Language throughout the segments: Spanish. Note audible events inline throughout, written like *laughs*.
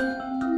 Bye.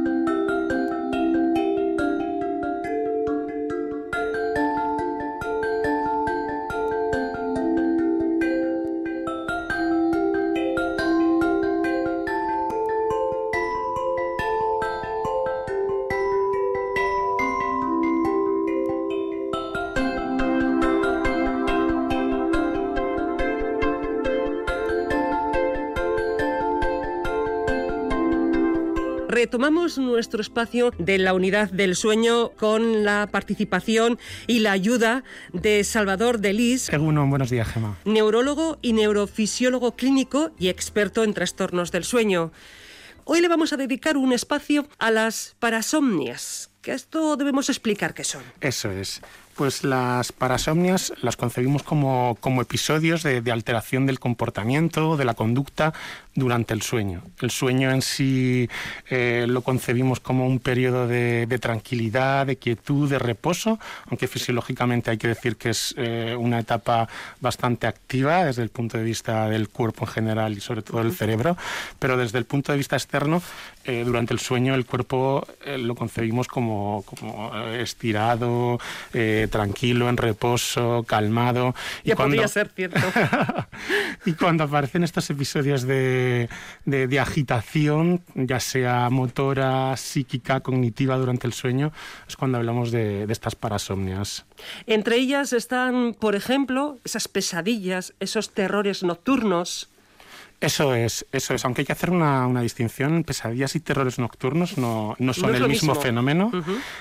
Retomamos nuestro espacio de la unidad del sueño con la participación y la ayuda de Salvador Delis. Uno, buenos días, Gemma. Neurólogo y neurofisiólogo clínico y experto en trastornos del sueño. Hoy le vamos a dedicar un espacio a las parasomnias, que esto debemos explicar qué son. Eso es. Pues las parasomnias las concebimos como, como episodios de, de, alteración del comportamiento, de la conducta durante el sueño. El sueño en sí eh, lo concebimos como un periodo de, de, tranquilidad, de quietud, de reposo, aunque fisiológicamente hay que decir que es eh, una etapa bastante activa desde el punto de vista del cuerpo en general y sobre todo del cerebro, pero desde el punto de vista externo, eh, durante el sueño el cuerpo eh, lo concebimos como, como estirado, tranquilo, en reposo, calmado. Y ya cuando... podría ser cierto. *laughs* y cuando aparecen estos episodios de, de, agitación, ya sea motora, psíquica, cognitiva durante el sueño, es cuando hablamos de estas parasomnias. Entre ellas están, por ejemplo, esas pesadillas, esos terrores nocturnos. Eso es, eso es. Aunque hay que hacer una, una distinción, pesadillas y terrores nocturnos no, no son No el mismo, mismo. fenómeno.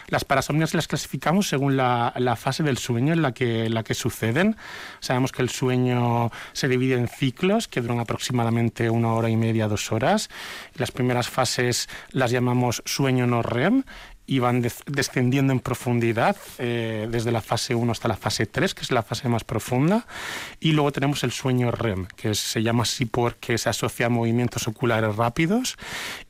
Las parasomnias las clasificamos según la, la fase del sueño en la, que, en la que suceden. Sabemos que el sueño se divide en ciclos que duran aproximadamente una hora y media, dos horas. Las primeras fases las llamamos sueño no REM y van des- descendiendo en profundidad eh, desde la fase 1 hasta la fase 3, que es la fase más profunda. Y luego tenemos el sueño REM, que se llama así porque se asocia a movimientos oculares rápidos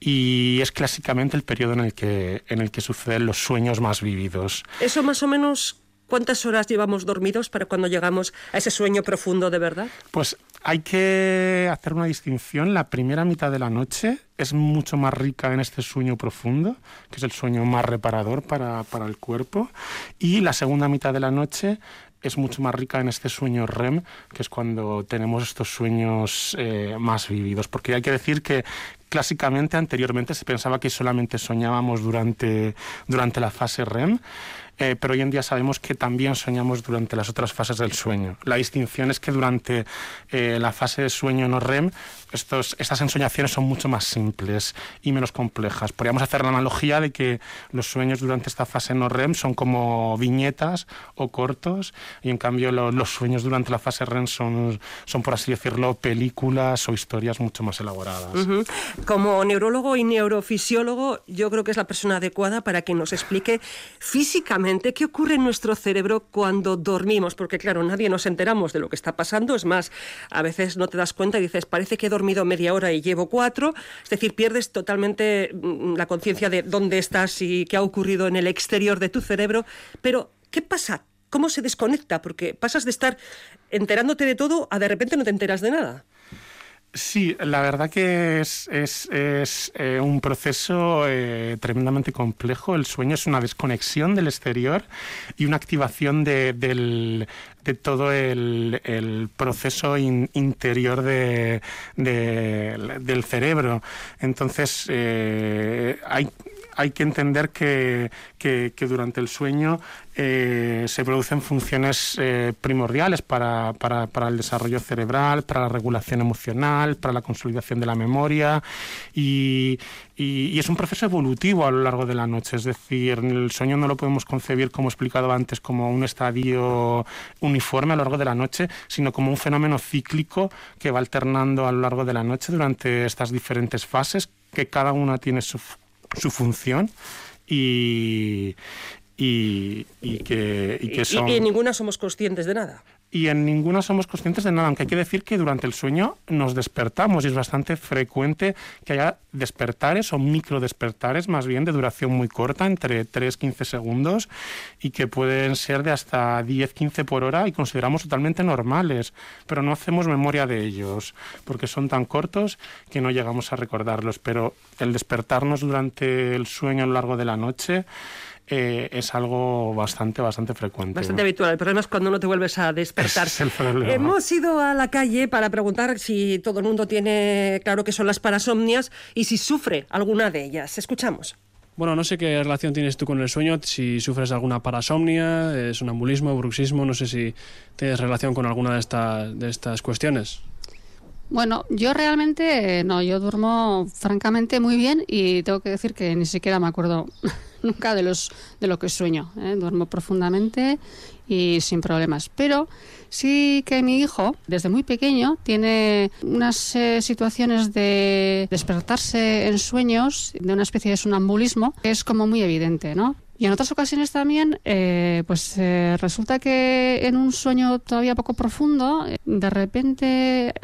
y es clásicamente el periodo en el que, en el que suceden los sueños más vividos. Eso más o menos, ¿cuántas horas llevamos dormidos para cuando llegamos a ese sueño profundo de verdad? Pues hay que hacer una distinción. La primera mitad de la noche es mucho más rica en este sueño profundo, que es el sueño más reparador para, para el cuerpo. Y la segunda mitad de la noche es mucho más rica en este sueño REM, que es cuando tenemos estos sueños eh, más vividos. Porque hay que decir que clásicamente anteriormente se pensaba que solamente soñábamos durante, durante la fase REM. Eh, pero hoy en día sabemos que también soñamos durante las otras fases del sueño. La distinción es que durante eh, la fase de sueño no REM, estos, estas ensoñaciones son mucho más simples y menos complejas. Podríamos hacer la analogía de que los sueños durante esta fase no REM son como viñetas o cortos y en cambio lo, los sueños durante la fase REM son, son, por así decirlo, películas o historias mucho más elaboradas. Ujú. Como neurólogo y neurofisiólogo, yo creo que es la persona adecuada para que nos explique físicamente qué ocurre en nuestro cerebro cuando dormimos, porque claro, nadie nos enteramos de lo que está pasando, es más, a veces no te das cuenta y dices, parece que he dormido media hora y llevo cuatro, es decir, pierdes totalmente mm, la conciencia de dónde estás y qué ha ocurrido en el exterior de tu cerebro, pero ¿qué pasa? ¿Cómo se desconecta? Porque pasas de estar enterándote de todo a de repente no te enteras de nada. Sí, la verdad que es, es, es eh, un proceso eh, tremendamente complejo. El sueño es una desconexión del exterior y una activación de, del, de todo el, el proceso in, interior de, de, del cerebro. Entonces, eh, hay, hay que entender que, que, durante el sueño eh, se producen funciones eh, primordiales para, para, para, el desarrollo cerebral, para la regulación emocional, para la consolidación de la memoria y, y, y, es un proceso evolutivo a lo largo de la noche. Es decir, el sueño no lo podemos concebir, como he explicado antes, como un estadio uniforme a lo largo de la noche, sino como un fenómeno cíclico que va alternando a lo largo de la noche durante estas diferentes fases, que cada una tiene su, su función y, y, y, que, y que son... Y, y ninguna somos conscientes de nada. Y en ninguna somos conscientes de nada, aunque hay que decir que durante el sueño nos despertamos y es bastante frecuente que haya despertares o micro despertares, más bien de duración muy corta, entre 3-15 segundos, y que pueden ser de hasta 10-15 por hora y consideramos totalmente normales, pero no hacemos memoria de ellos, porque son tan cortos que no llegamos a recordarlos. Pero el despertarnos durante el sueño a lo largo de la noche, eh, es algo bastante, bastante frecuente. Bastante habitual. El problema es cuando no te vuelves a despertar. Hemos ido a la calle para preguntar si todo el mundo tiene claro qué son las parasomnias y si sufre alguna de ellas. Escuchamos. Bueno, no sé qué relación tienes tú con el sueño, si sufres alguna parasomnia, eh, sonambulismo, bruxismo, no sé si tienes relación con alguna de, de estas cuestiones. Bueno, yo realmente eh, no, yo duermo francamente muy bien y tengo que decir que ni siquiera me acuerdo *laughs* *laughs* nunca de los de lo que sueño. ¿eh? Duermo profundamente y sin problemas. Pero sí que mi hijo, desde muy pequeño, tiene unas eh, situaciones de despertarse en sueños, de una especie de sonambulismo, que es como muy evidente, ¿no? Y en otras ocasiones también, eh, pues eh, resulta que en un sueño todavía poco profundo, de repente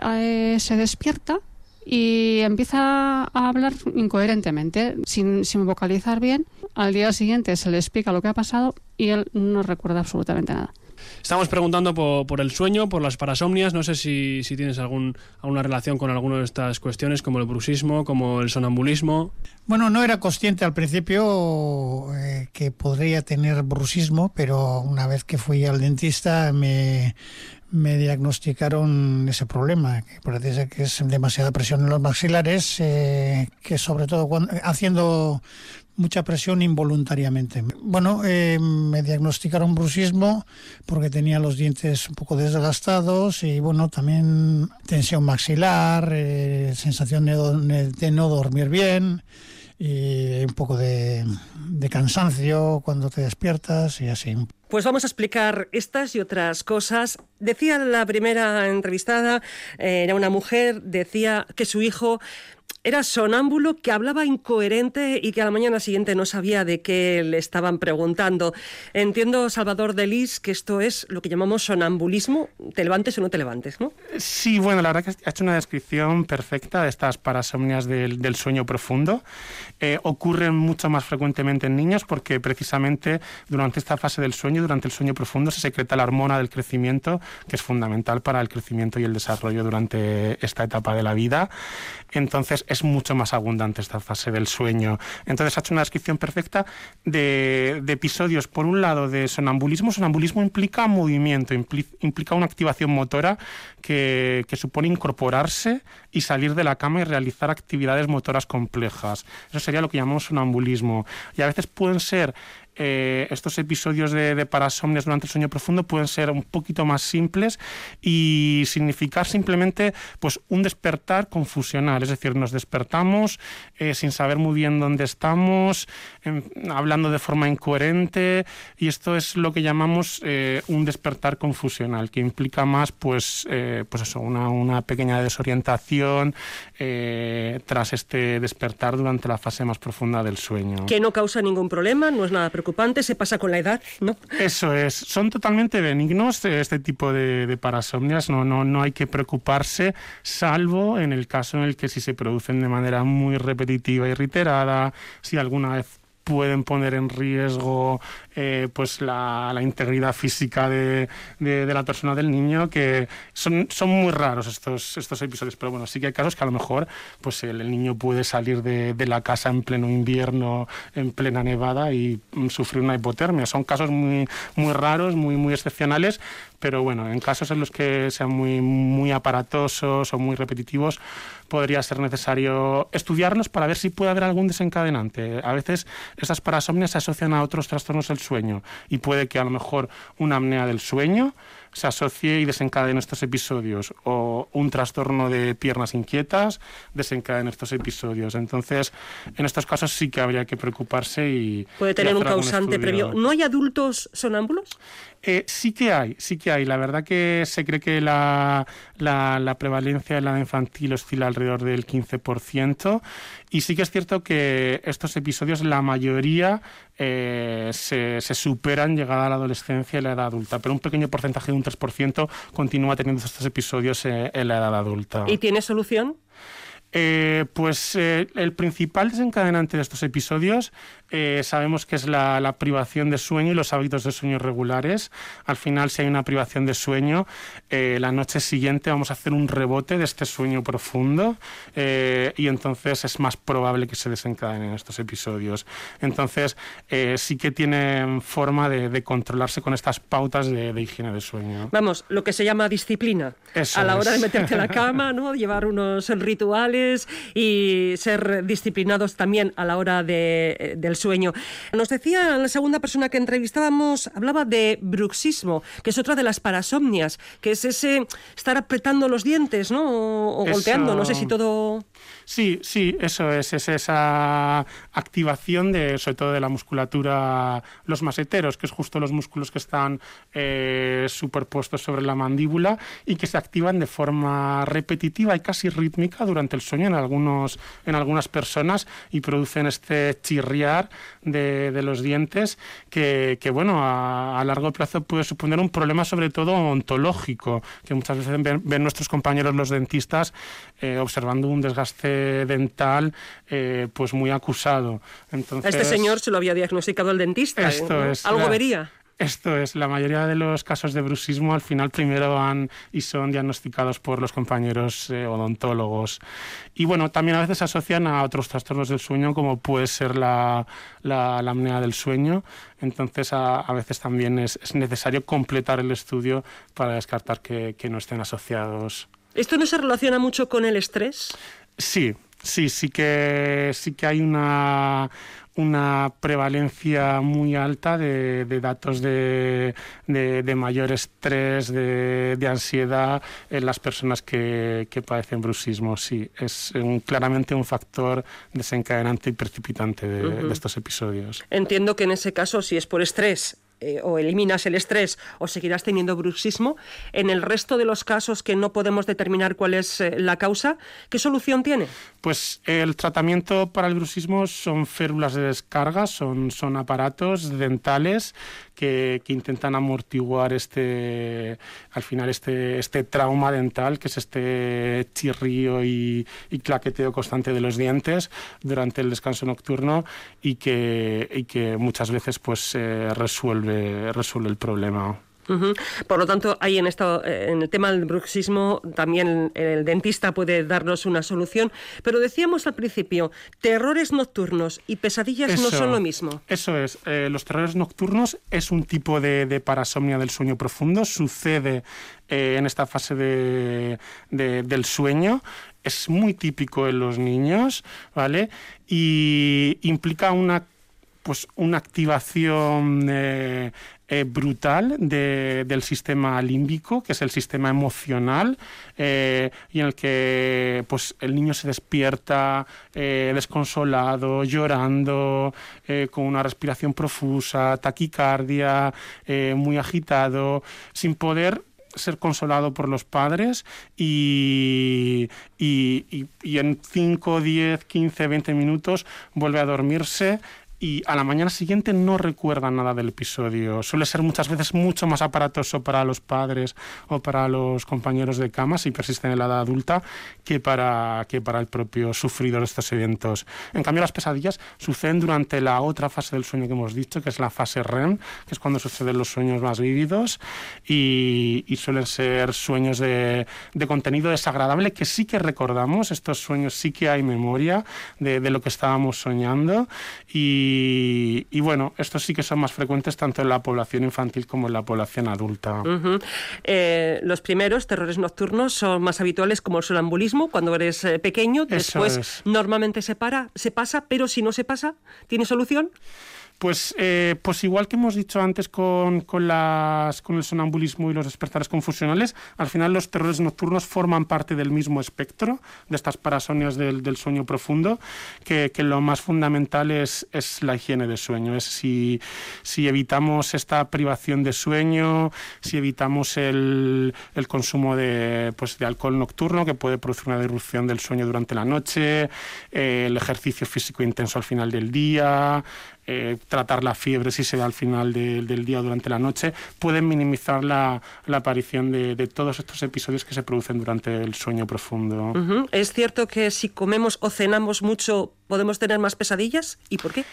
se despierta y empieza a hablar incoherentemente, sin, sin vocalizar bien. Al día siguiente se le explica lo que ha pasado y él no recuerda absolutamente nada. Estamos preguntando por, el sueño, por las parasomnias. No sé si, si tienes algún, alguna relación con alguna de estas cuestiones, como el bruxismo, como el sonambulismo. Bueno, no era consciente al principio eh, que podría tener bruxismo, pero una vez que fui al dentista me, me diagnosticaron ese problema, que parece que es demasiada presión en los maxilares, eh, que sobre todo cuando, haciendo mucha presión involuntariamente. Bueno, eh, me diagnosticaron bruxismo porque tenía los dientes un poco desgastados y bueno, también tensión maxilar, eh, sensación de, no dormir bien y un poco de, cansancio cuando te despiertas y así. Pues vamos a explicar estas y otras cosas. Decía la primera entrevistada, eh, era una mujer, decía que su hijo era sonámbulo que hablaba incoherente y que a la mañana siguiente no sabía de qué le estaban preguntando. Entiendo, Salvador Delis, que esto es lo que llamamos sonambulismo, te levantes o no te levantes, ¿no? Sí, bueno, la verdad que ha hecho una descripción perfecta de estas parasomnias del, sueño profundo. Eh, ocurren mucho más frecuentemente en niños porque precisamente durante esta fase del sueño, durante el sueño profundo, se secreta la hormona del crecimiento, que es fundamental para el crecimiento y el desarrollo durante esta etapa de la vida. Entonces, es mucho más abundante esta fase del sueño. Entonces ha hecho una descripción perfecta de, episodios, por un lado, de sonambulismo. Sonambulismo implica movimiento, implica una activación motora que, que supone incorporarse y salir de la cama y realizar actividades motoras complejas. Eso sería lo que llamamos sonambulismo. Y a veces pueden ser eh, estos episodios de, de, parasomnias durante el sueño profundo pueden ser un poquito más simples y significar simplemente pues un despertar confusional, es decir, nos despertamos eh, sin saber muy bien dónde estamos, em, hablando de forma incoherente y esto es lo que llamamos eh, un despertar confusional, que implica más pues, pues eso, una, una pequeña desorientación tras este despertar durante la fase más profunda del sueño. Que no causa ningún problema, no es nada preocupante se pasa con la edad, ¿no? Eso es, son totalmente benignos este tipo de, parasomnias, no, no, no hay que preocuparse, salvo en el caso en el que si se producen de manera muy repetitiva y reiterada, si alguna vez pueden poner en riesgo eh, pues la, integridad física de, la persona del niño, que son, son muy raros estos, estos episodios, pero bueno, sí que hay casos que a lo mejor pues el, niño puede salir de, la casa en pleno invierno, en plena nevada y mm, sufrir una hipotermia. Son casos muy, muy raros, muy, muy excepcionales, pero bueno, en casos en los que sean muy, muy aparatosos o muy repetitivos, podría ser necesario estudiarlos para ver si puede haber algún desencadenante. A veces estas parasomnias se asocian a otros trastornos del sueño y puede que a lo mejor una apnea del sueño se asocie y desencadene estos episodios un trastorno de piernas inquietas desencadene estos episodios. Entonces, en estos casos sí que habría que preocuparse y... Puede tener un causante previo. ¿No hay adultos sonámbulos? Eh, sí que hay, sí que hay. La verdad que se cree que la, la, prevalencia de la infantil oscila alrededor del 15% Y sí que es cierto que estos episodios, la mayoría eh, se, superan llegada a la adolescencia y la edad adulta, pero un pequeño porcentaje de un 3% continúa teniendo estos episodios eh, en la edad adulta. ¿Y tiene solución? Eh, pues eh, el principal desencadenante de estos episodios eh, sabemos que es la, privación de sueño y los hábitos de sueño regulares. Al final, si hay una privación de sueño, la noche siguiente vamos a hacer un rebote de este sueño profundo y entonces es más probable que se desencadenen estos episodios. Entonces, sí que tienen forma de, controlarse con estas pautas de, higiene de sueño. Vamos, lo que se llama disciplina. a la hora de meterte a la cama, ¿no? *laughs* llevar unos rituales y ser disciplinados también a la hora de, del sueño. Nos decía la segunda persona que entrevistábamos, hablaba de bruxismo, que es otra de las parasomnias, que es ese estar apretando los dientes, ¿no? O, golpeando, no sé si todo... Sí, sí, eso es, es esa activación de, sobre todo de la musculatura, los maseteros, que es justo los músculos que están eh, superpuestos sobre la mandíbula y que se activan de forma repetitiva y casi rítmica durante el sueño en, algunos, en algunas personas y producen este chirriar de, de los dientes que, que bueno, a, largo plazo puede suponer un problema sobre todo ontológico, que muchas veces ven, nuestros compañeros los dentistas eh, observando un desgaste dental eh, pues muy acusado. Entonces, este señor se lo había diagnosticado el dentista. Esto es, Algo vería. Esto es, la mayoría de los casos de bruxismo al final primero van y son diagnosticados por los compañeros eh, odontólogos. Y bueno, también a veces se asocian a otros trastornos del sueño como puede ser la, la, apnea del sueño. Entonces a, veces también es, necesario completar el estudio para descartar que, que no estén asociados. ¿Esto no se relaciona mucho con el estrés? Sí, sí, sí que, sí que hay una, una prevalencia muy alta de, datos de, mayor estrés, de, ansiedad en las personas que, padecen bruxismo. Sí, es claramente un factor desencadenante y precipitante de estos episodios. Entiendo que en ese caso, si es por estrés eh, o eliminas el estrés o seguirás teniendo bruxismo. En el resto de los casos que no podemos determinar cuál es eh, la causa, ¿qué solución tiene? Pues el tratamiento para el bruxismo son férulas de descarga, son, son aparatos dentales que, intentan amortiguar este, al final este, este trauma dental, que es este chirrío y, y claqueteo constante de los dientes durante el descanso nocturno y que, y que muchas veces pues se resuelve resuelve, el problema. Por lo tanto, ahí en, esto, eh, en el tema del bruxismo también el dentista puede darnos una solución. Pero decíamos al principio, terrores nocturnos y pesadillas no son lo mismo. Eso es. Eh, los terrores nocturnos es un tipo de, parasomnia del sueño profundo. Sucede eh, en esta fase de, del sueño. Es muy típico en los niños, ¿vale? Y implica una pues una activación eh, eh, brutal del sistema límbico, que es el sistema emocional, eh, y en el que pues, el niño se despierta desconsolado, llorando, con una respiración profusa, taquicardia, muy agitado, sin poder ser consolado por los padres y, y, y en 5, 10, 15, 20 minutos vuelve a dormirse y a la mañana siguiente no recuerdan nada del episodio. Suele ser muchas veces mucho más aparatoso para los padres o para los compañeros de cama si persisten en la edad adulta que para, que para el propio sufridor de estos eventos. En cambio, las pesadillas suceden durante la otra fase del sueño que hemos dicho, que es la fase REM, que es cuando suceden los sueños más vívidos y, suelen ser sueños de, de, contenido desagradable que sí que recordamos, estos sueños sí que hay memoria de, de lo que estábamos soñando y y, bueno, estos sí que son más frecuentes tanto en la población infantil como en la población adulta. Eh, los primeros terrores nocturnos son más habituales como el sonambulismo cuando eres eh, pequeño. Después normalmente se para, se pasa, pero si no se pasa, ¿tiene solución? Pues, eh, pues igual que hemos dicho antes con, con, las, con el sonambulismo y los despertares confusionales, al final los terrores nocturnos forman parte del mismo espectro de estas parasonias del, del sueño profundo, que, lo más fundamental es, es la higiene de sueño. Es si, si evitamos esta privación de sueño, si evitamos el, el consumo de, pues, de alcohol nocturno, que puede producir una disrupción del sueño durante la noche, eh, el ejercicio físico intenso al final del día, eh, tratar la fiebre si se da al final de, del día o durante la noche, pueden minimizar la, la aparición de, de, todos estos episodios que se producen durante el sueño profundo. Uh -huh. ¿Es cierto que si comemos o cenamos mucho podemos tener más pesadillas? ¿Y por qué?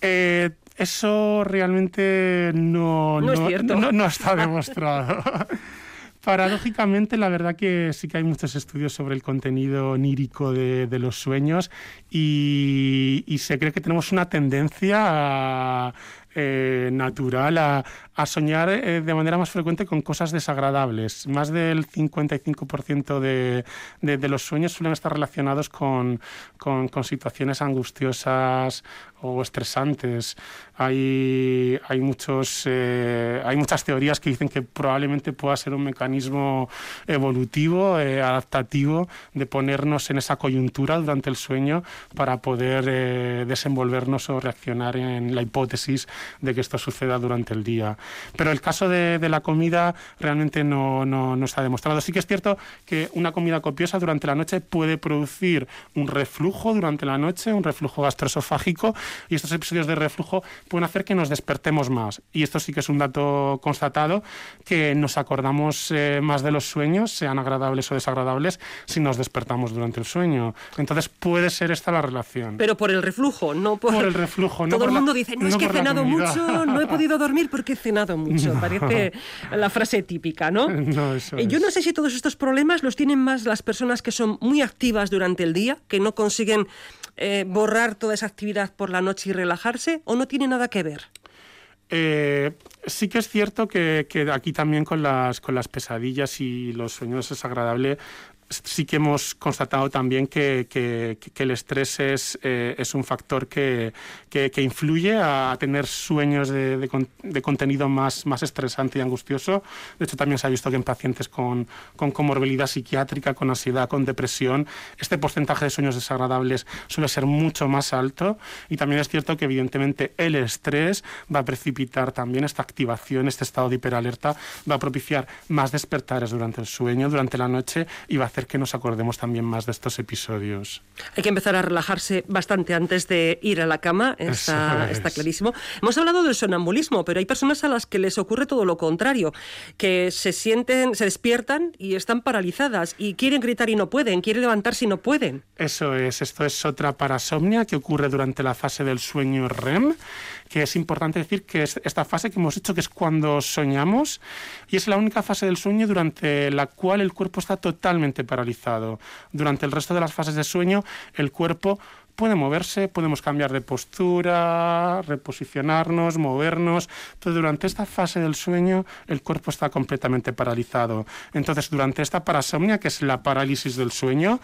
Eh, eso realmente no, no, no, no, no está demostrado. *laughs* Paradójicamente, la verdad que sí que hay muchos estudios sobre el contenido onírico de, los sueños y, se cree que tenemos una tendencia eh, natural a, a soñar eh, de manera más frecuente con cosas desagradables. Más del 55% de, de, de, los sueños suelen estar relacionados con, con, situaciones angustiosas o estresantes. Hay, hay, muchos, eh, hay muchas teorías que dicen que probablemente pueda ser un mecanismo evolutivo, eh, adaptativo, de ponernos en esa coyuntura durante el sueño para poder desenvolvernos o reaccionar en la hipótesis de que esto suceda durante el día. Pero el caso de, de la comida realmente no, no, no, está demostrado. Sí que es cierto que una comida copiosa durante la noche puede producir un reflujo durante la noche, un reflujo gastroesofágico, y estos episodios de reflujo pueden hacer que nos despertemos más. Y esto sí que es un dato constatado, que nos acordamos eh, más de los sueños, sean agradables o desagradables, si nos despertamos durante el sueño. Entonces puede ser esta la relación. Pero por el reflujo, no por, por el reflujo. Todo no el mundo la, dice, no, no es que he cenado mucho, no he podido dormir porque he cenado mucho. No. Parece la frase típica, ¿no? *laughs* no eso Yo no sé si todos estos problemas los tienen más las personas que son muy activas durante el día, que no consiguen eh, borrar toda esa actividad por la noche y relajarse, o no tiene nada que ver. Eh, sí que es cierto que, que, aquí también con las, con las pesadillas y los sueños es agradable sí que hemos constatado también que, que, que el estrés es, eh, es un factor que, que, influye a tener sueños de, de, de, contenido más, más estresante y angustioso. De hecho, también se ha visto que en pacientes con, con comorbilidad psiquiátrica, con ansiedad, con depresión, este porcentaje de sueños desagradables suele ser mucho más alto. Y también es cierto que, evidentemente, el estrés va a precipitar también esta activación, este estado de hiperalerta, va a propiciar más despertares durante el sueño, durante la noche y va a hacer que nos acordemos también más de estos episodios. Hay que empezar a relajarse bastante antes de ir a la cama, está, está, clarísimo. Hemos hablado del sonambulismo, pero hay personas a las que les ocurre todo lo contrario, que se sienten, se despiertan y están paralizadas y quieren gritar y no pueden, quieren levantarse y no pueden. Eso es, esto es otra parasomnia que ocurre durante la fase del sueño REM que es importante decir que es esta fase que hemos dicho que es cuando soñamos y es la única fase del sueño durante la cual el cuerpo está totalmente paralizado. Durante el resto de las fases de sueño el cuerpo puede moverse, podemos cambiar de postura, reposicionarnos, movernos, pero durante esta fase del sueño el cuerpo está completamente paralizado. Entonces, durante esta parasomnia, que es la parálisis del sueño,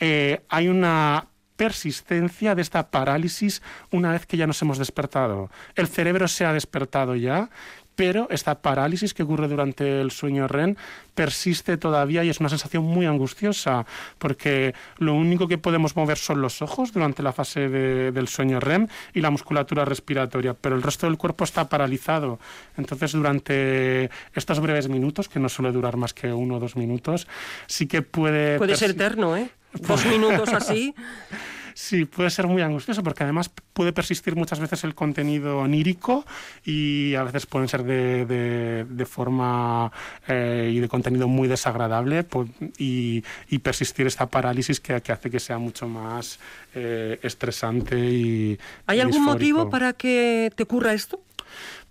eh, hay una persistencia de esta parálisis una vez que ya nos hemos despertado. El cerebro se ha despertado ya, pero esta parálisis que ocurre durante el sueño REM persiste todavía y es una sensación muy angustiosa, porque lo único que podemos mover son los ojos durante la fase de, del sueño REM y la musculatura respiratoria, pero el resto del cuerpo está paralizado. Entonces, durante estos breves minutos, que no suele durar más que uno o dos minutos, sí que puede... Puede ser eterno, ¿eh? *laughs* Dos minutos así. *laughs* Sí, puede ser muy angustioso porque además puede persistir muchas veces el contenido onírico y a veces pueden ser de, de, de forma eh, y de contenido muy desagradable y, y, persistir esta parálisis que, que, hace que sea mucho más eh, estresante y. ¿Hay y algún disfórico. motivo para que te ocurra esto?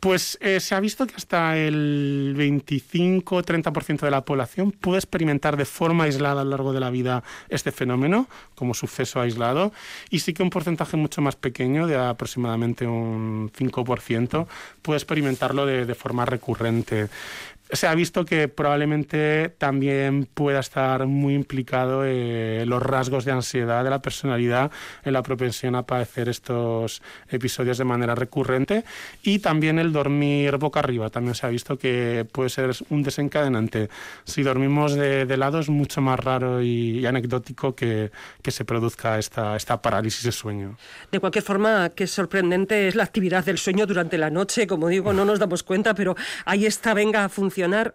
Pues eh, se ha visto que hasta el 25-30% de la población puede experimentar de forma aislada a lo largo de la vida este fenómeno, como suceso aislado, y sí que un porcentaje mucho más pequeño, de aproximadamente un 5%, puede experimentarlo de, de forma recurrente. Se ha visto que probablemente también pueda estar muy implicado eh, los rasgos de ansiedad de la personalidad en la propensión a padecer estos episodios de manera recurrente y también el dormir boca arriba. También se ha visto que puede ser un desencadenante. Si dormimos de, lado es mucho más raro y, anecdótico que, que, se produzca esta, esta parálisis de sueño. De cualquier forma, qué sorprendente es la actividad del sueño durante la noche. Como digo, no nos damos cuenta, pero ahí está, venga a.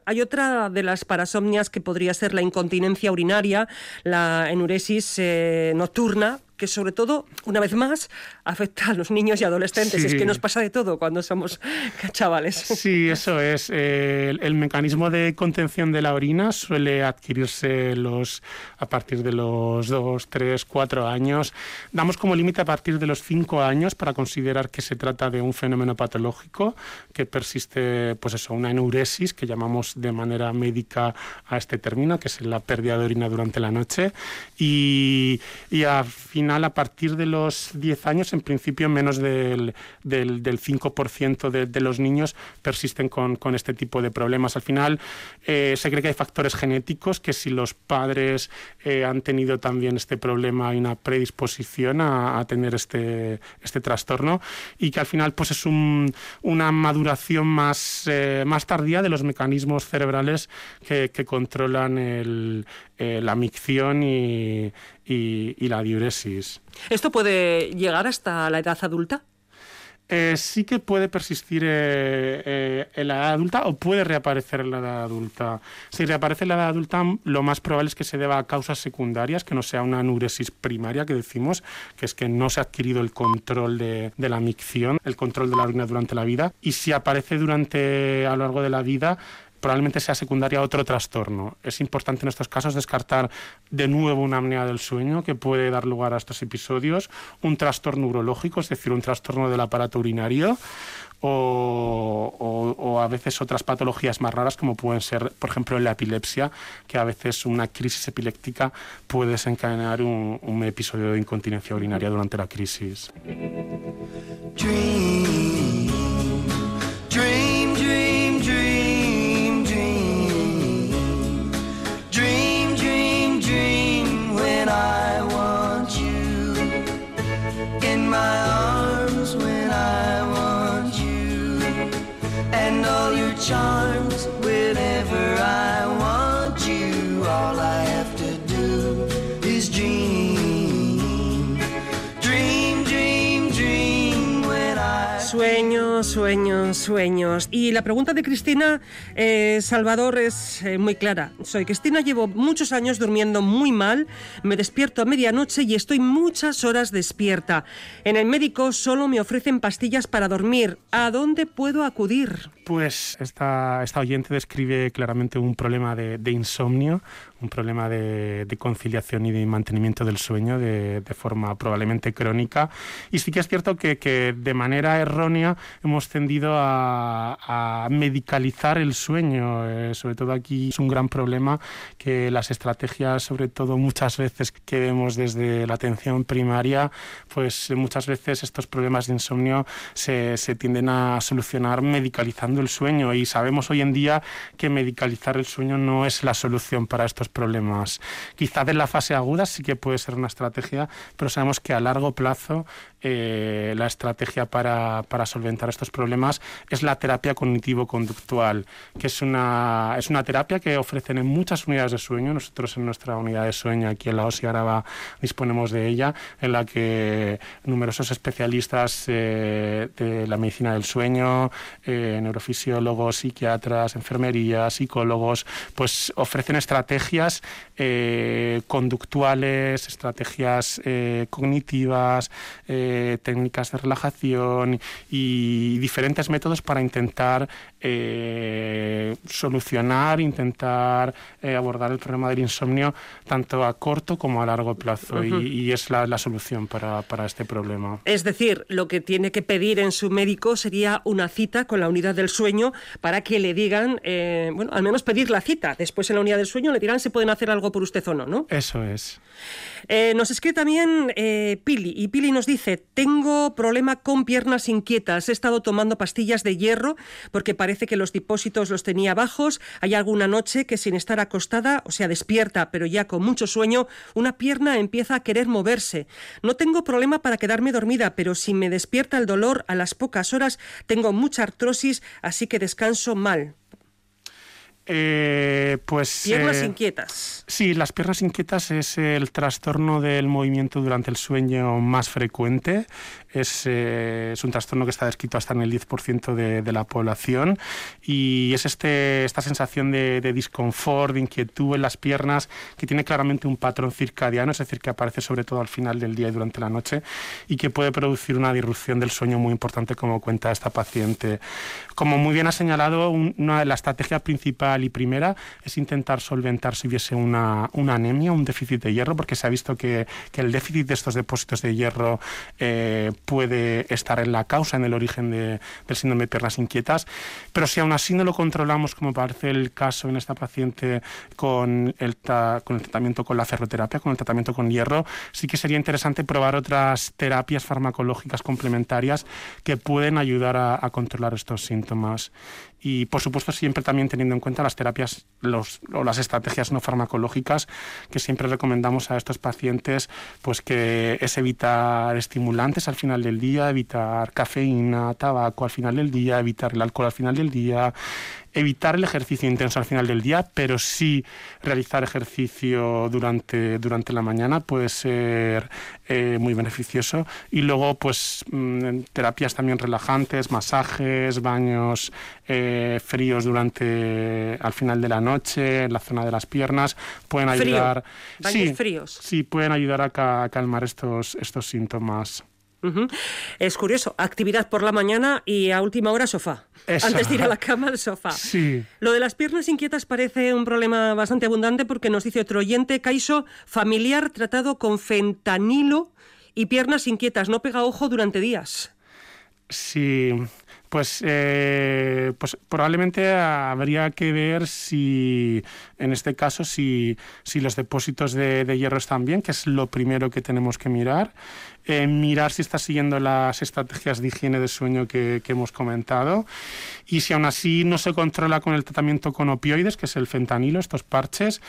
Hay otra de las parasomnias que podría ser la incontinencia urinaria, la enuresis eh, nocturna, que sobre todo, una vez más, afecta a los niños y adolescentes. Es que nos pasa de todo cuando somos *laughs* chavales. Sí, eso es. El, mecanismo de contención de la orina suele adquirirse los, a partir de los 2, 3, 4 años. Damos como límite a partir de los 5 años para considerar que se trata de un fenómeno patológico que persiste, pues eso, una enuresis que llamamos de manera médica a este término, que es la pérdida de orina durante la noche. Y, y a a partir de los 10 años, en principio menos del, del, 5% de, de, los niños persisten con, con, este tipo de problemas. Al final eh, se cree que hay factores genéticos, que si los padres eh, han tenido también este problema, hay una predisposición a, tener este, este trastorno y que al final pues es un, una maduración más, eh, más tardía de los mecanismos cerebrales que, controlan la micción y, y, la diuresis. ¿Esto puede llegar hasta la edad adulta? Eh, sí que puede persistir eh, eh, en la edad adulta o puede reaparecer en la edad adulta. Si reaparece en la edad adulta, lo más probable es que se deba a causas secundarias, que no sea una anuresis primaria que decimos, que es que no se ha adquirido el control de, de la micción, el control de la orina durante la vida. Y si aparece durante a lo largo de la vida, probablemente sea secundaria a otro trastorno. Es importante en estos casos descartar de nuevo una apnea del sueño que puede dar lugar a estos episodios, un trastorno urológico, es decir, un trastorno del aparato urinario, o, a veces otras patologías más raras como pueden ser, por ejemplo, la epilepsia, que a veces una crisis epiléptica puede desencadenar un, un episodio de incontinencia urinaria durante la crisis. Sueños, sueños, sueños. Y la pregunta de Cristina eh, Salvador es eh, muy clara. Soy Cristina, llevo muchos años durmiendo muy mal, me despierto a medianoche y estoy muchas horas despierta. En el médico solo me ofrecen pastillas para dormir. ¿A dónde puedo acudir? Pues esta, esta oyente describe claramente un problema de, insomnio, un problema de, conciliación y de mantenimiento del sueño de, forma probablemente crónica. Y sí que es cierto que, que de manera errónea hemos tendido a, medicalizar el sueño. Eh, sobre todo aquí es un gran problema que las estrategias, sobre todo muchas veces que vemos desde la atención primaria, pues muchas veces estos problemas de insomnio se, se tienden a solucionar medicalizando el sueño y sabemos hoy en día que medicalizar el sueño no es la solución para estos problemas. Quizá en la fase aguda sí que puede ser una estrategia, pero sabemos que a largo plazo eh, la estrategia para, para, solventar estos problemas es la terapia cognitivo-conductual, que es una, es una terapia que ofrecen en muchas unidades de sueño. Nosotros en nuestra unidad de sueño aquí en la OSI Araba disponemos de ella, en la que numerosos especialistas eh, de la medicina del sueño, eh, neurofisiólogos, psiquiatras, enfermería, psicólogos, pues ofrecen estrategias conductuales, estrategias cognitivas, técnicas de relajación y diferentes métodos para intentar eh, solucionar, intentar eh, abordar el problema del insomnio tanto a corto como a largo plazo y, es la, la solución para, para, este problema. Es decir, lo que tiene que pedir en su médico sería una cita con la unidad del sueño para que le digan, eh, bueno, al menos pedir la cita. Después en la unidad del sueño le dirán si pueden hacer algo por usted o no, ¿no? Eso es. Nos escribe también Pili y Pili nos dice, tengo problema con piernas inquietas, he estado tomando pastillas de hierro porque parece que los depósitos los tenía bajos, hay alguna noche que sin estar acostada, o sea, despierta, pero ya con mucho sueño, una pierna empieza a querer moverse. No tengo problema para quedarme dormida, pero si me despierta el dolor a las pocas horas, tengo mucha artrosis, así que descanso mal. Eh, pues piernas eh, inquietas. Sí, las piernas inquietas es el trastorno del movimiento durante el sueño más frecuente. Es, eh, es un trastorno que está descrito hasta en el 10% de, de, la población y es este, esta sensación de, de, disconfort, de inquietud en las piernas que tiene claramente un patrón circadiano, es decir, que aparece sobre todo al final del día y durante la noche y que puede producir una disrupción del sueño muy importante como cuenta esta paciente. Como muy bien ha señalado, una de las estrategias principales y primera es intentar solventar si hubiese una, una, anemia, un déficit de hierro, porque se ha visto que, que el déficit de estos depósitos de hierro eh, puede estar en la causa, en el origen de, del síndrome de piernas inquietas. Pero si aún así no lo controlamos, como parece el caso en esta paciente con el, con el tratamiento con la ferroterapia, con el tratamiento con hierro, sí que sería interesante probar otras terapias farmacológicas complementarias que pueden ayudar a, a controlar estos síntomas y por supuesto siempre también teniendo en cuenta las terapias los, o las estrategias no farmacológicas que siempre recomendamos a estos pacientes pues que es evitar estimulantes al final del día, evitar cafeína, tabaco al final del día, evitar el alcohol al final del día, evitar el ejercicio intenso al final del día, pero sí realizar ejercicio durante, durante la mañana puede ser eh, muy beneficioso. Y luego, pues, mmm, terapias también relajantes, masajes, baños eh, fríos durante al final de la noche, en la zona de las piernas, pueden ayudar. Frío. Baños sí, fríos. Sí, pueden ayudar a, ca a calmar estos, estos síntomas. Uh -huh. Es curioso, actividad por la mañana y a última hora sofá. Esa. Antes de ir a la cama, el sofá. Sí. Lo de las piernas inquietas parece un problema bastante abundante porque nos dice otro oyente, Caiso, familiar tratado con fentanilo y piernas inquietas, no pega ojo durante días. Sí, pues, eh, pues probablemente habría que ver si, en este caso, si, si los depósitos de, de, hierro están bien, que es lo primero que tenemos que mirar. Eh, mirar si está siguiendo las estrategias de higiene de sueño que, que, hemos comentado. Y si aún así no se controla con el tratamiento con opioides, que es el fentanilo, estos parches,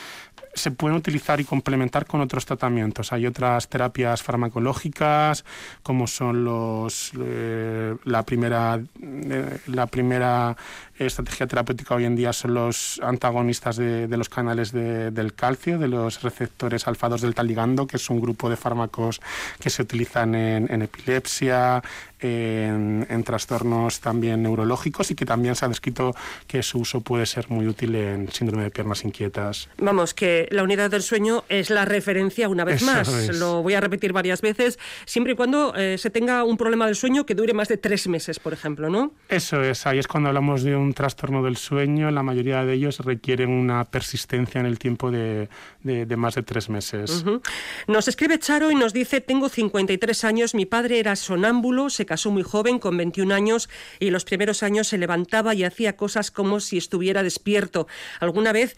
se pueden utilizar y complementar con otros tratamientos. Hay otras terapias farmacológicas, como son los eh, la primera eh, la primera estrategia terapéutica hoy en día son los antagonistas de, los canales de, del calcio, de los receptores alfa-2 delta ligando, que es un grupo de fármacos que se utilizan en, en epilepsia, en, en, trastornos también neurológicos y que también se ha descrito que su uso puede ser muy útil en síndrome de piernas inquietas. Vamos, que la unidad del sueño es la referencia una vez Eso más. es. Lo voy a repetir varias veces, siempre y cuando eh, se tenga un problema del sueño que dure más de tres meses, por ejemplo, ¿no? Eso es, ahí es cuando hablamos de un trastorno del sueño, la mayoría de ellos requieren una persistencia en el tiempo de, de, de más de tres meses. Uh -huh. Nos escribe Charo y nos dice, tengo 53 años, mi padre era sonámbulo, se casó muy joven, con 21 años, y los primeros años se levantaba y hacía cosas como si estuviera despierto. ¿Alguna vez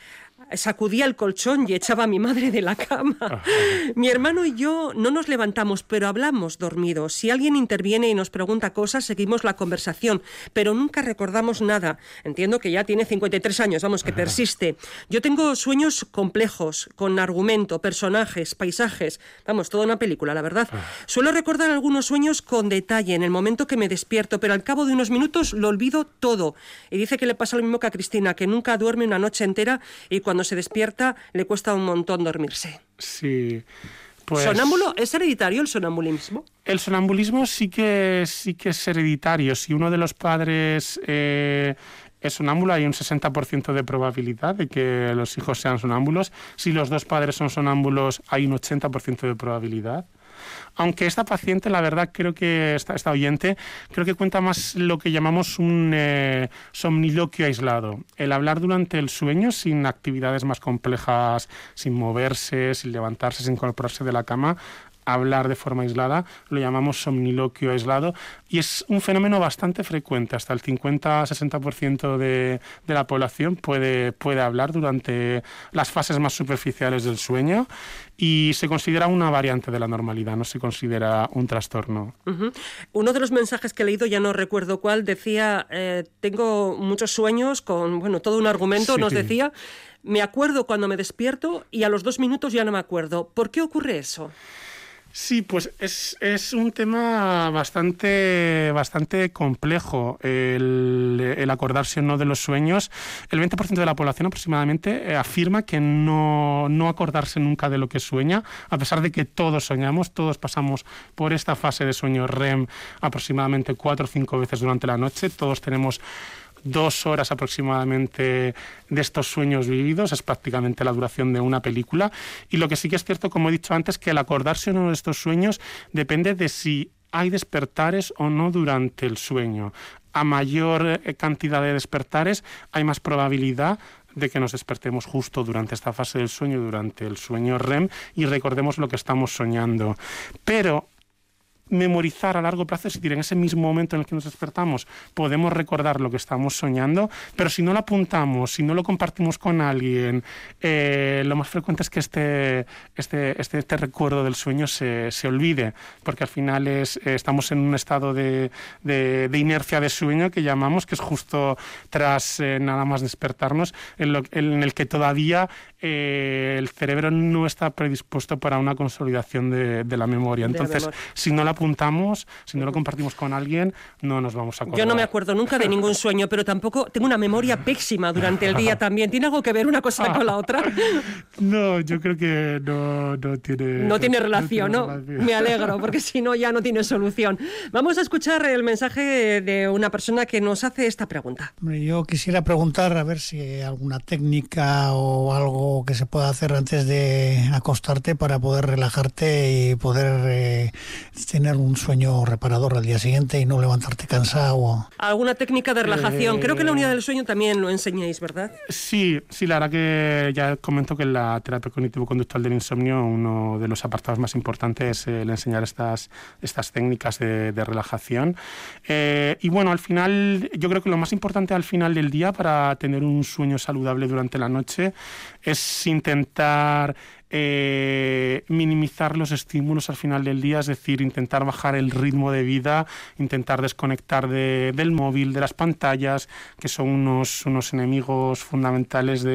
sacudía el colchón y echaba a mi madre de la cama. Ajá. Mi hermano y yo no nos levantamos, pero hablamos dormidos. Si alguien interviene y nos pregunta cosas, seguimos la conversación, pero nunca recordamos nada. Entiendo que ya tiene 53 años, vamos, que persiste. Yo tengo sueños complejos, con argumento, personajes, paisajes, vamos, toda una película, la verdad. Suelo recordar algunos sueños con detalle en el momento que me despierto, pero al cabo de unos minutos lo olvido todo. Y dice que le pasa lo mismo que a Cristina, que nunca duerme una noche entera y cuando se despierta le cuesta un montón dormirse. Sí. Pues, ¿Sonámbulo? ¿Es hereditario el sonambulismo? El sonambulismo sí que, sí que es hereditario. Si uno de los padres eh, es sonámbulo, hay un 60% de probabilidad de que los hijos sean sonámbulos. Si los dos padres son sonámbulos, hay un 80% de probabilidad aunque esta paciente, la verdad, creo que esta, esta oyente, creo que cuenta más lo que llamamos un eh, somniloquio aislado. El hablar durante el sueño sin actividades más complejas, sin moverse, sin levantarse, sin incorporarse de la cama, hablar de forma aislada, lo llamamos somniloquio aislado y es un fenómeno bastante frecuente, hasta el 50-60% de, de la población puede, puede hablar durante las fases más superficiales del sueño y se considera una variante de la normalidad, no se considera un trastorno. Uno de los mensajes que he leído, ya no recuerdo cuál, decía, eh, tengo muchos sueños con, bueno, todo un argumento, nos decía, me acuerdo cuando me despierto y a los dos minutos ya no me acuerdo. ¿Por qué ocurre eso? Sí, pues es, es, un tema bastante, bastante complejo el, el, acordarse o no de los sueños. El 20% de la población aproximadamente eh, afirma que no, no acordarse nunca de lo que sueña, a pesar de que todos soñamos, todos pasamos por esta fase de sueño REM aproximadamente cuatro o cinco veces durante la noche, todos tenemos dos horas aproximadamente de estos sueños vividos, es prácticamente la duración de una película. Y lo que sí que es cierto, como he dicho antes, que el acordarse o no de estos sueños depende de si hay despertares o no durante el sueño. A mayor eh, cantidad de despertares hay más probabilidad de que nos despertemos justo durante esta fase del sueño, durante el sueño REM, y recordemos lo que estamos soñando. Pero memorizar a largo plazo, es decir, en ese mismo momento en el que nos despertamos podemos recordar lo que estamos soñando, pero si no lo apuntamos, si no lo compartimos con alguien, eh, lo más frecuente es que este, este, este, este recuerdo del sueño se, se, olvide, porque al final es, eh, estamos en un estado de, de, de, inercia de sueño que llamamos, que es justo tras eh, nada más despertarnos, en, lo, en, el que todavía eh, el cerebro no está predispuesto para una consolidación de, de la memoria. Entonces, la si no la apuntamos, si no lo compartimos con alguien, no nos vamos a acordar. Yo no me acuerdo nunca de ningún sueño, pero tampoco tengo una memoria pésima durante el día también. ¿Tiene algo que ver una cosa con la otra? *laughs* No, yo creo que no, no tiene... No tiene relación, ¿no? Tiene relación. Me alegro, porque si no ya no tiene solución. Vamos a escuchar el mensaje de una persona que nos hace esta pregunta. Yo quisiera preguntar a ver si hay alguna técnica o algo que se pueda hacer antes de acostarte para poder relajarte y poder eh, tener un sueño reparador al día siguiente y no levantarte cansado. ¿Alguna técnica de relajación? Eh... Creo que en la unidad del sueño también lo enseñáis, ¿verdad? Sí, sí, la verdad que ya comento que en la terapia cognitivo-conductual del insomnio uno de los apartados más importantes es el enseñar estas, estas técnicas de, de relajación. Eh, y bueno, al final, yo creo que lo más importante al final del día para tener un sueño saludable durante la noche es intentar eh, minimizar los estímulos al final del día, es decir, intentar bajar el ritmo de vida, intentar desconectar de, del móvil, de las pantallas, que son unos, unos enemigos fundamentales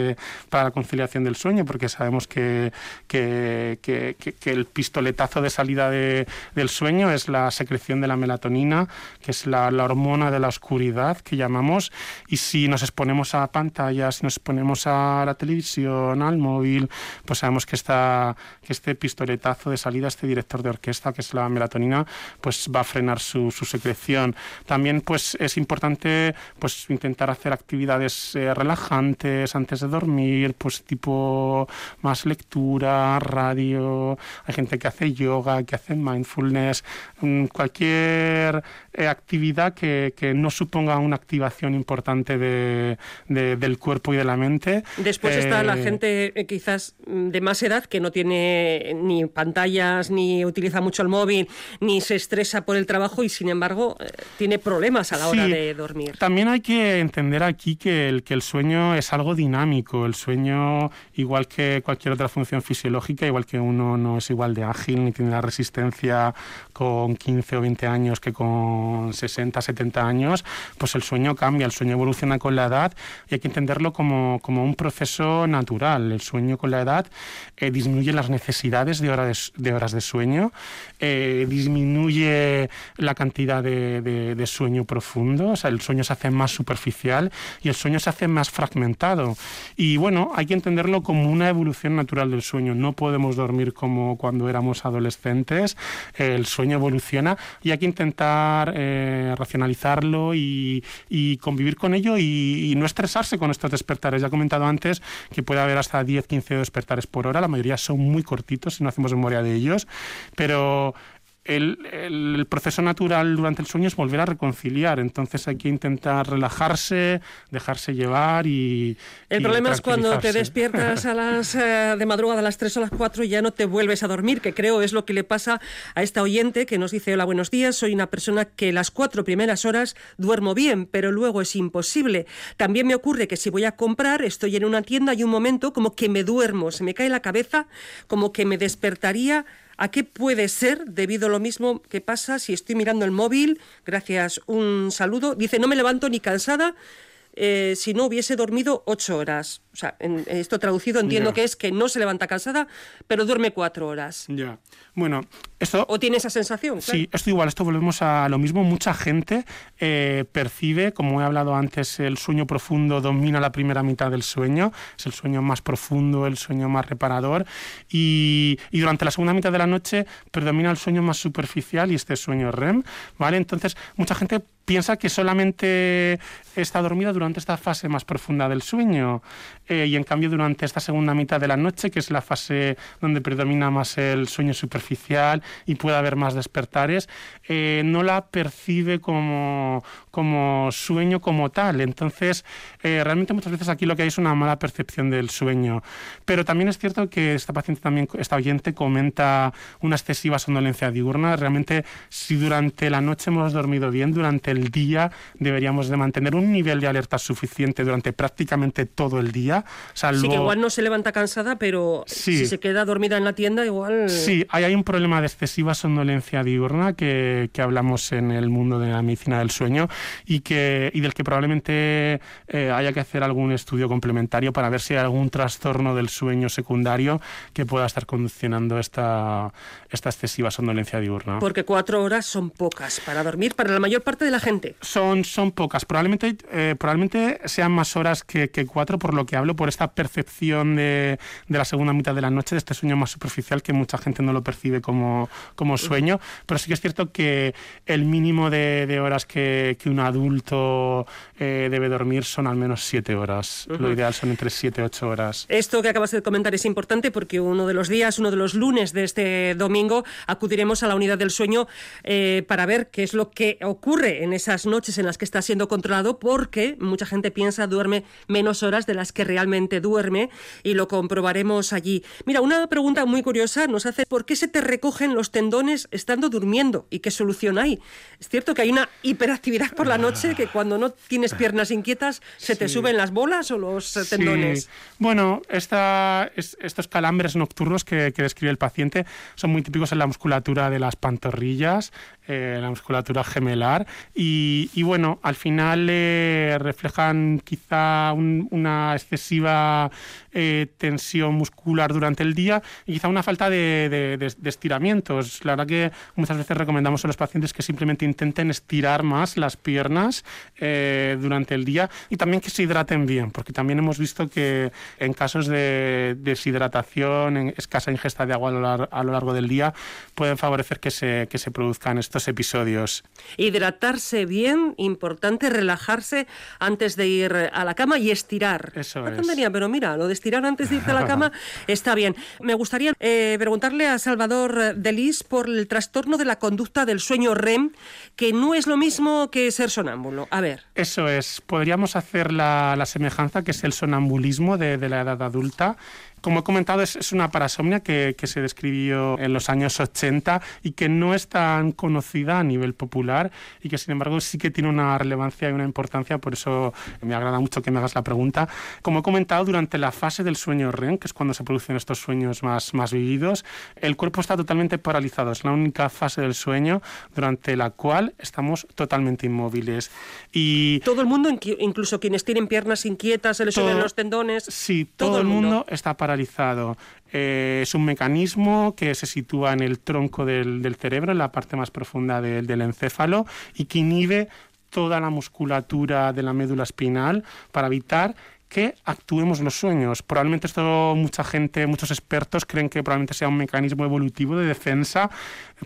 para la conciliación del sueño, porque sabemos que, que, el pistoletazo de salida de, del sueño es la secreción de la melatonina, que es la, la, hormona de la oscuridad que llamamos, y si nos exponemos a pantallas, si nos exponemos a la televisión, al móvil, pues sabemos que esta, que este pistoletazo de salida, este director de orquesta, que es la melatonina, pues va a frenar su, su secreción. También pues es importante pues intentar hacer actividades eh, relajantes antes de dormir, pues tipo más lectura, radio, hay gente que hace yoga, que hace mindfulness, cualquier eh, actividad que, que, no suponga una activación importante de, de, del cuerpo y de la mente. Después eh, está la gente eh, quizás de más edad que no tiene ni pantallas, ni utiliza mucho el móvil, ni se estresa por el trabajo y sin embargo eh, tiene problemas a la hora sí, de dormir. También hay que entender aquí que el, que el sueño es algo dinámico. El sueño, igual que cualquier otra función fisiológica, igual que uno no es igual de ágil ni tiene la resistencia con 15 o 20 años que con 60, 70 años, pues el sueño cambia, el sueño evoluciona con la edad y hay que entenderlo como, como un proceso natural. El sueño con la edad eh, disminuye las necesidades de de, de horas de sueño, eh, disminuye la cantidad de, de, sueño profundo, o sea, el sueño se hace más superficial y el sueño se hace más fragmentado. Y bueno, hay que entenderlo como una evolución natural del sueño. No podemos dormir como cuando éramos adolescentes, el sueño evoluciona y hay que intentar eh, racionalizarlo y, y, convivir con ello y, y no estresarse con estos despertares. Ya he comentado antes que puede haber hasta 10, 15 despertares por hora, la mayoría son muy cortitos si no hacemos memoria de ellos, pero el, proceso natural durante el sueño es volver a reconciliar. Entonces hay que intentar relajarse, dejarse llevar y. El problema es cuando te despiertas a las eh, de madrugada a las 3 o las 4 y ya no te vuelves a dormir, que creo es lo que le pasa a esta oyente que nos dice: Hola, buenos días. Soy una persona que las cuatro primeras horas duermo bien, pero luego es imposible. También me ocurre que si voy a comprar, estoy en una tienda y un momento como que me duermo, se me cae la cabeza, como que me despertaría ¿A qué puede ser debido a lo mismo que pasa si estoy mirando el móvil? Gracias, un saludo. Dice, no me levanto ni cansada eh, si no hubiese dormido ocho horas. O sea, en, esto traducido entiendo que es que no se levanta cansada, pero duerme cuatro horas. Ya. Bueno, esto... ¿O tiene esa sensación? Sí, esto igual, esto volvemos a lo mismo. Mucha gente eh, percibe, como he hablado antes, el sueño profundo domina la primera mitad del sueño, es el sueño más profundo, el sueño más reparador, y, y durante la segunda mitad de la noche predomina el sueño más superficial y este sueño REM, ¿vale? Entonces, mucha gente piensa que solamente está dormida durante esta fase más profunda del sueño eh, y en cambio durante esta segunda mitad de la noche, que es la fase donde predomina más el sueño superficial y puede haber más despertares, eh, no la percibe como, como sueño como tal. Entonces, eh, realmente muchas veces aquí lo que hay es una mala percepción del sueño. Pero también es cierto que esta paciente también, esta oyente comenta una excesiva somnolencia diurna. Realmente, si durante la noche hemos dormido bien, durante el día deberíamos de mantener un nivel de alerta suficiente durante prácticamente todo el día. Sí, que igual no se levanta cansada, pero si se queda dormida en la tienda, igual... Sí, hay, hay un problema de excesiva somnolencia diurna que, que, hablamos en el mundo de la medicina del sueño y, que, y del que probablemente eh, haya que hacer algún estudio complementario para ver si hay algún trastorno del sueño secundario que pueda estar condicionando esta, esta excesiva somnolencia diurna. Porque cuatro horas son pocas para dormir para la mayor parte de la gente. Son, son pocas. Probablemente, eh, probablemente sean más horas que, que, cuatro, por lo que hablo, por esta percepción de, de, la segunda mitad de la noche, de este sueño más superficial que mucha gente no lo percibe como, como sueño. Pero sí que es cierto que el mínimo de, de horas que, que, un adulto eh, debe dormir son al menos siete horas. Lo ideal son entre siete y ocho horas. Esto que acabas de comentar es importante porque uno de los días, uno de los lunes de este domingo, acudiremos a la unidad del sueño eh, para ver qué es lo que ocurre en esas noches en las que está siendo controlado porque mucha gente piensa duerme menos horas de las que realmente duerme y lo comprobaremos allí. Mira, una pregunta muy curiosa nos hace ¿por qué se te recogen los tendones estando durmiendo? ¿Y qué solución hay? Es cierto que hay una hiperactividad por la noche que cuando no tienes piernas inquietas se te suben las bolas o los tendones. Bueno, esta, estos calambres nocturnos que, que describe el paciente son muy típicos en la musculatura de las pantorrillas, eh, la musculatura gemelar. Y, y, bueno, al final eh, reflejan quizá un, una excesiva eh, tensión muscular durante el día y quizá una falta de, de, de, de, estiramientos. La verdad que muchas veces recomendamos a los pacientes que simplemente intenten estirar más las piernas eh, durante el día y también que se hidraten bien, porque también hemos visto que en casos de deshidratación, en escasa ingesta de agua a lo, largo, a lo largo del día, pueden favorecer que se, que se produzcan estos episodios. Hidratarse bien, importante relajarse antes de ir a la cama y estirar. Eso no es. Tenía, pero mira, lo de estirar antes de irte a la cama *laughs* está bien. Me gustaría eh, preguntarle a Salvador Delis por el trastorno de la conducta del sueño REM, que no es lo mismo que ser sonámbulo. A ver. Eso es. Podríamos hacer la, la semejanza que es el sonambulismo de, de la edad adulta como he comentado, es, es una parasomnia que, que, se describió en los años 80 y que no es tan conocida a nivel popular y que, sin embargo, sí que tiene una relevancia y una importancia. Por eso me agrada mucho que me hagas la pregunta. Como he comentado, durante la fase del sueño REM, que es cuando se producen estos sueños más, más vividos, el cuerpo está totalmente paralizado. Es la única fase del sueño durante la cual estamos totalmente inmóviles. Y todo el mundo, incluso quienes tienen piernas inquietas, se les suben los tendones. Sí, todo, todo el mundo, mundo está paralizado Eh, es un mecanismo que se sitúa en el tronco del, cerebro, en la parte más profunda de, del encéfalo, y que inhibe toda la musculatura de la médula espinal para evitar que actuemos los sueños. Probablemente esto mucha gente, muchos expertos creen que probablemente sea un mecanismo evolutivo de defensa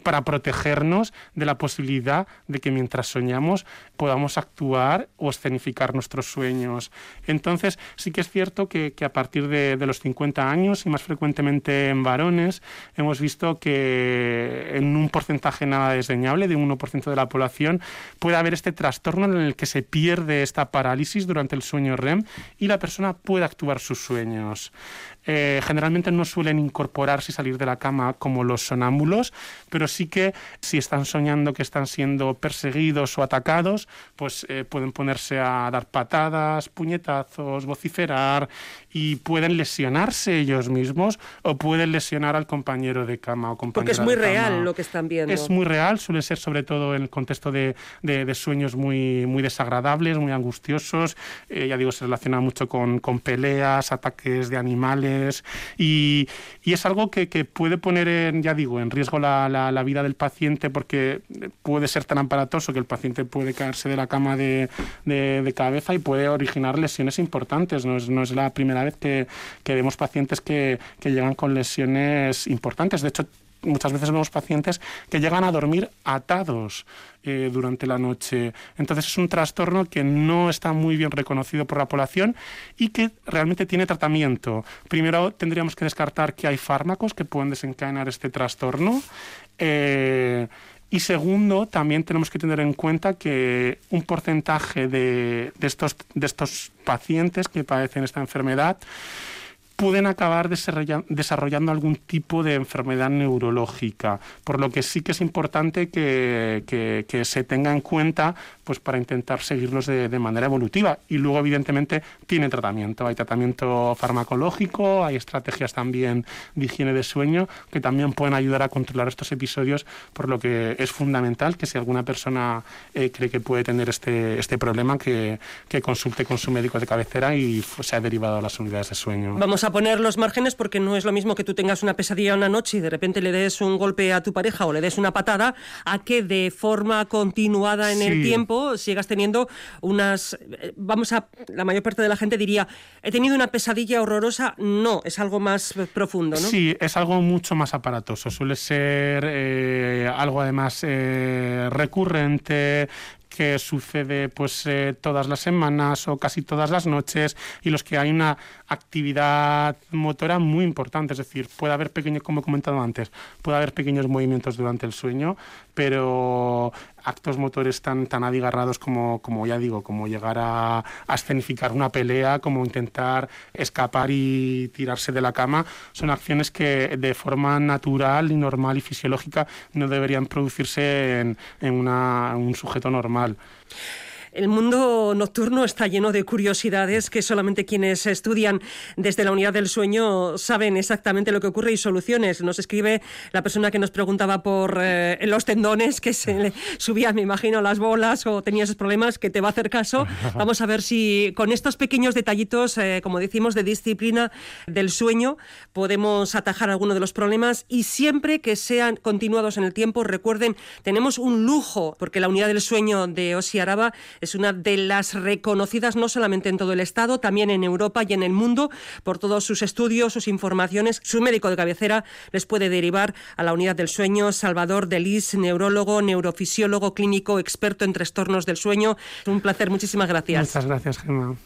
para protegernos de la posibilidad de que mientras soñamos podamos actuar o escenificar nuestros sueños. Entonces, sí que es cierto que, a partir de, los 50 años y más frecuentemente en varones, hemos visto que en un porcentaje nada desdeñable, de 1% de la población, puede haber este trastorno en el que se pierde esta parálisis durante el sueño REM y la persona puede actuar sus sueños. Eh, generalmente no suelen incorporarse y salir de la cama como los sonámbulos, pero sí que si están soñando que están siendo perseguidos o atacados, pues eh, pueden ponerse a dar patadas, puñetazos, vociferar y pueden lesionarse ellos mismos o pueden lesionar al compañero de cama o compañera Porque es muy real lo que están viendo. Es muy real, suele ser sobre todo en el contexto de, de, sueños muy, muy desagradables, muy angustiosos. Eh, ya digo, se relaciona mucho con, con peleas, ataques de animales y, es algo que, que, puede poner, en, ya digo, en riesgo la, la, la, vida del paciente porque puede ser tan aparatoso que el paciente puede caerse de la cama de, cabeza y puede originar lesiones importantes. No es, la primera vez que, vemos pacientes que, llegan con lesiones importantes. De hecho, muchas veces vemos pacientes que llegan a dormir atados eh, durante la noche. Entonces es un trastorno que no está muy bien reconocido por la población y que realmente tiene tratamiento. Primero tendríamos que descartar que hay fármacos que pueden desencadenar este trastorno. Eh, y segundo, también tenemos que tener en cuenta que un porcentaje de, de, estos, de estos pacientes que padecen esta enfermedad pueden acabar desarrollando algún tipo de enfermedad neurológica, por lo que sí que es importante que, que, se tenga en cuenta pues para intentar seguirlos de, de, manera evolutiva. Y luego, evidentemente, tiene tratamiento. Hay tratamiento farmacológico, hay estrategias también de higiene de sueño que también pueden ayudar a controlar estos episodios, por lo que es fundamental que si alguna persona eh, cree que puede tener este, este problema, que, que consulte con su médico de cabecera y sea derivado a las unidades de sueño. Vamos a poner los márgenes porque no es lo mismo que tú tengas una pesadilla una noche y de repente le des un golpe a tu pareja o le des una patada, a que de forma continuada en el tiempo sigas teniendo unas... Vamos a... La mayor parte de la gente diría, he tenido una pesadilla horrorosa. No, es algo más profundo, ¿no? Sí, es algo mucho más aparatoso. Suele ser eh, algo además eh, recurrente, que sucede pues eh, todas las semanas o casi todas las noches y los que hay una actividad motora muy importante, es decir, puede haber pequeños, como he comentado antes, puede haber pequeños movimientos durante el sueño, pero actos motores tan, tan adigarrados como, como ya digo, como llegar a, escenificar una pelea, como intentar escapar y tirarse de la cama, son acciones que de forma natural y normal y fisiológica no deberían producirse en, un sujeto normal. El mundo nocturno está lleno de curiosidades que solamente quienes estudian desde la unidad del sueño saben exactamente lo que ocurre y soluciones. Nos escribe la persona que nos preguntaba por eh, los tendones, que se le subían, me imagino, las bolas o tenía esos problemas, que te va a hacer caso. Vamos a ver si con estos pequeños detallitos, eh, como decimos, de disciplina del sueño, podemos atajar alguno de los problemas y siempre que sean continuados en el tiempo, recuerden, tenemos un lujo, porque la unidad del sueño de Osi Araba es una de las reconocidas no solamente en todo el Estado, también en Europa y en el mundo por todos sus estudios, sus informaciones. Su médico de cabecera les puede derivar a la unidad del sueño. Salvador Delis, neurólogo, neurofisiólogo clínico, experto en trastornos del sueño. Un placer, muchísimas gracias. Muchas gracias, Gemma.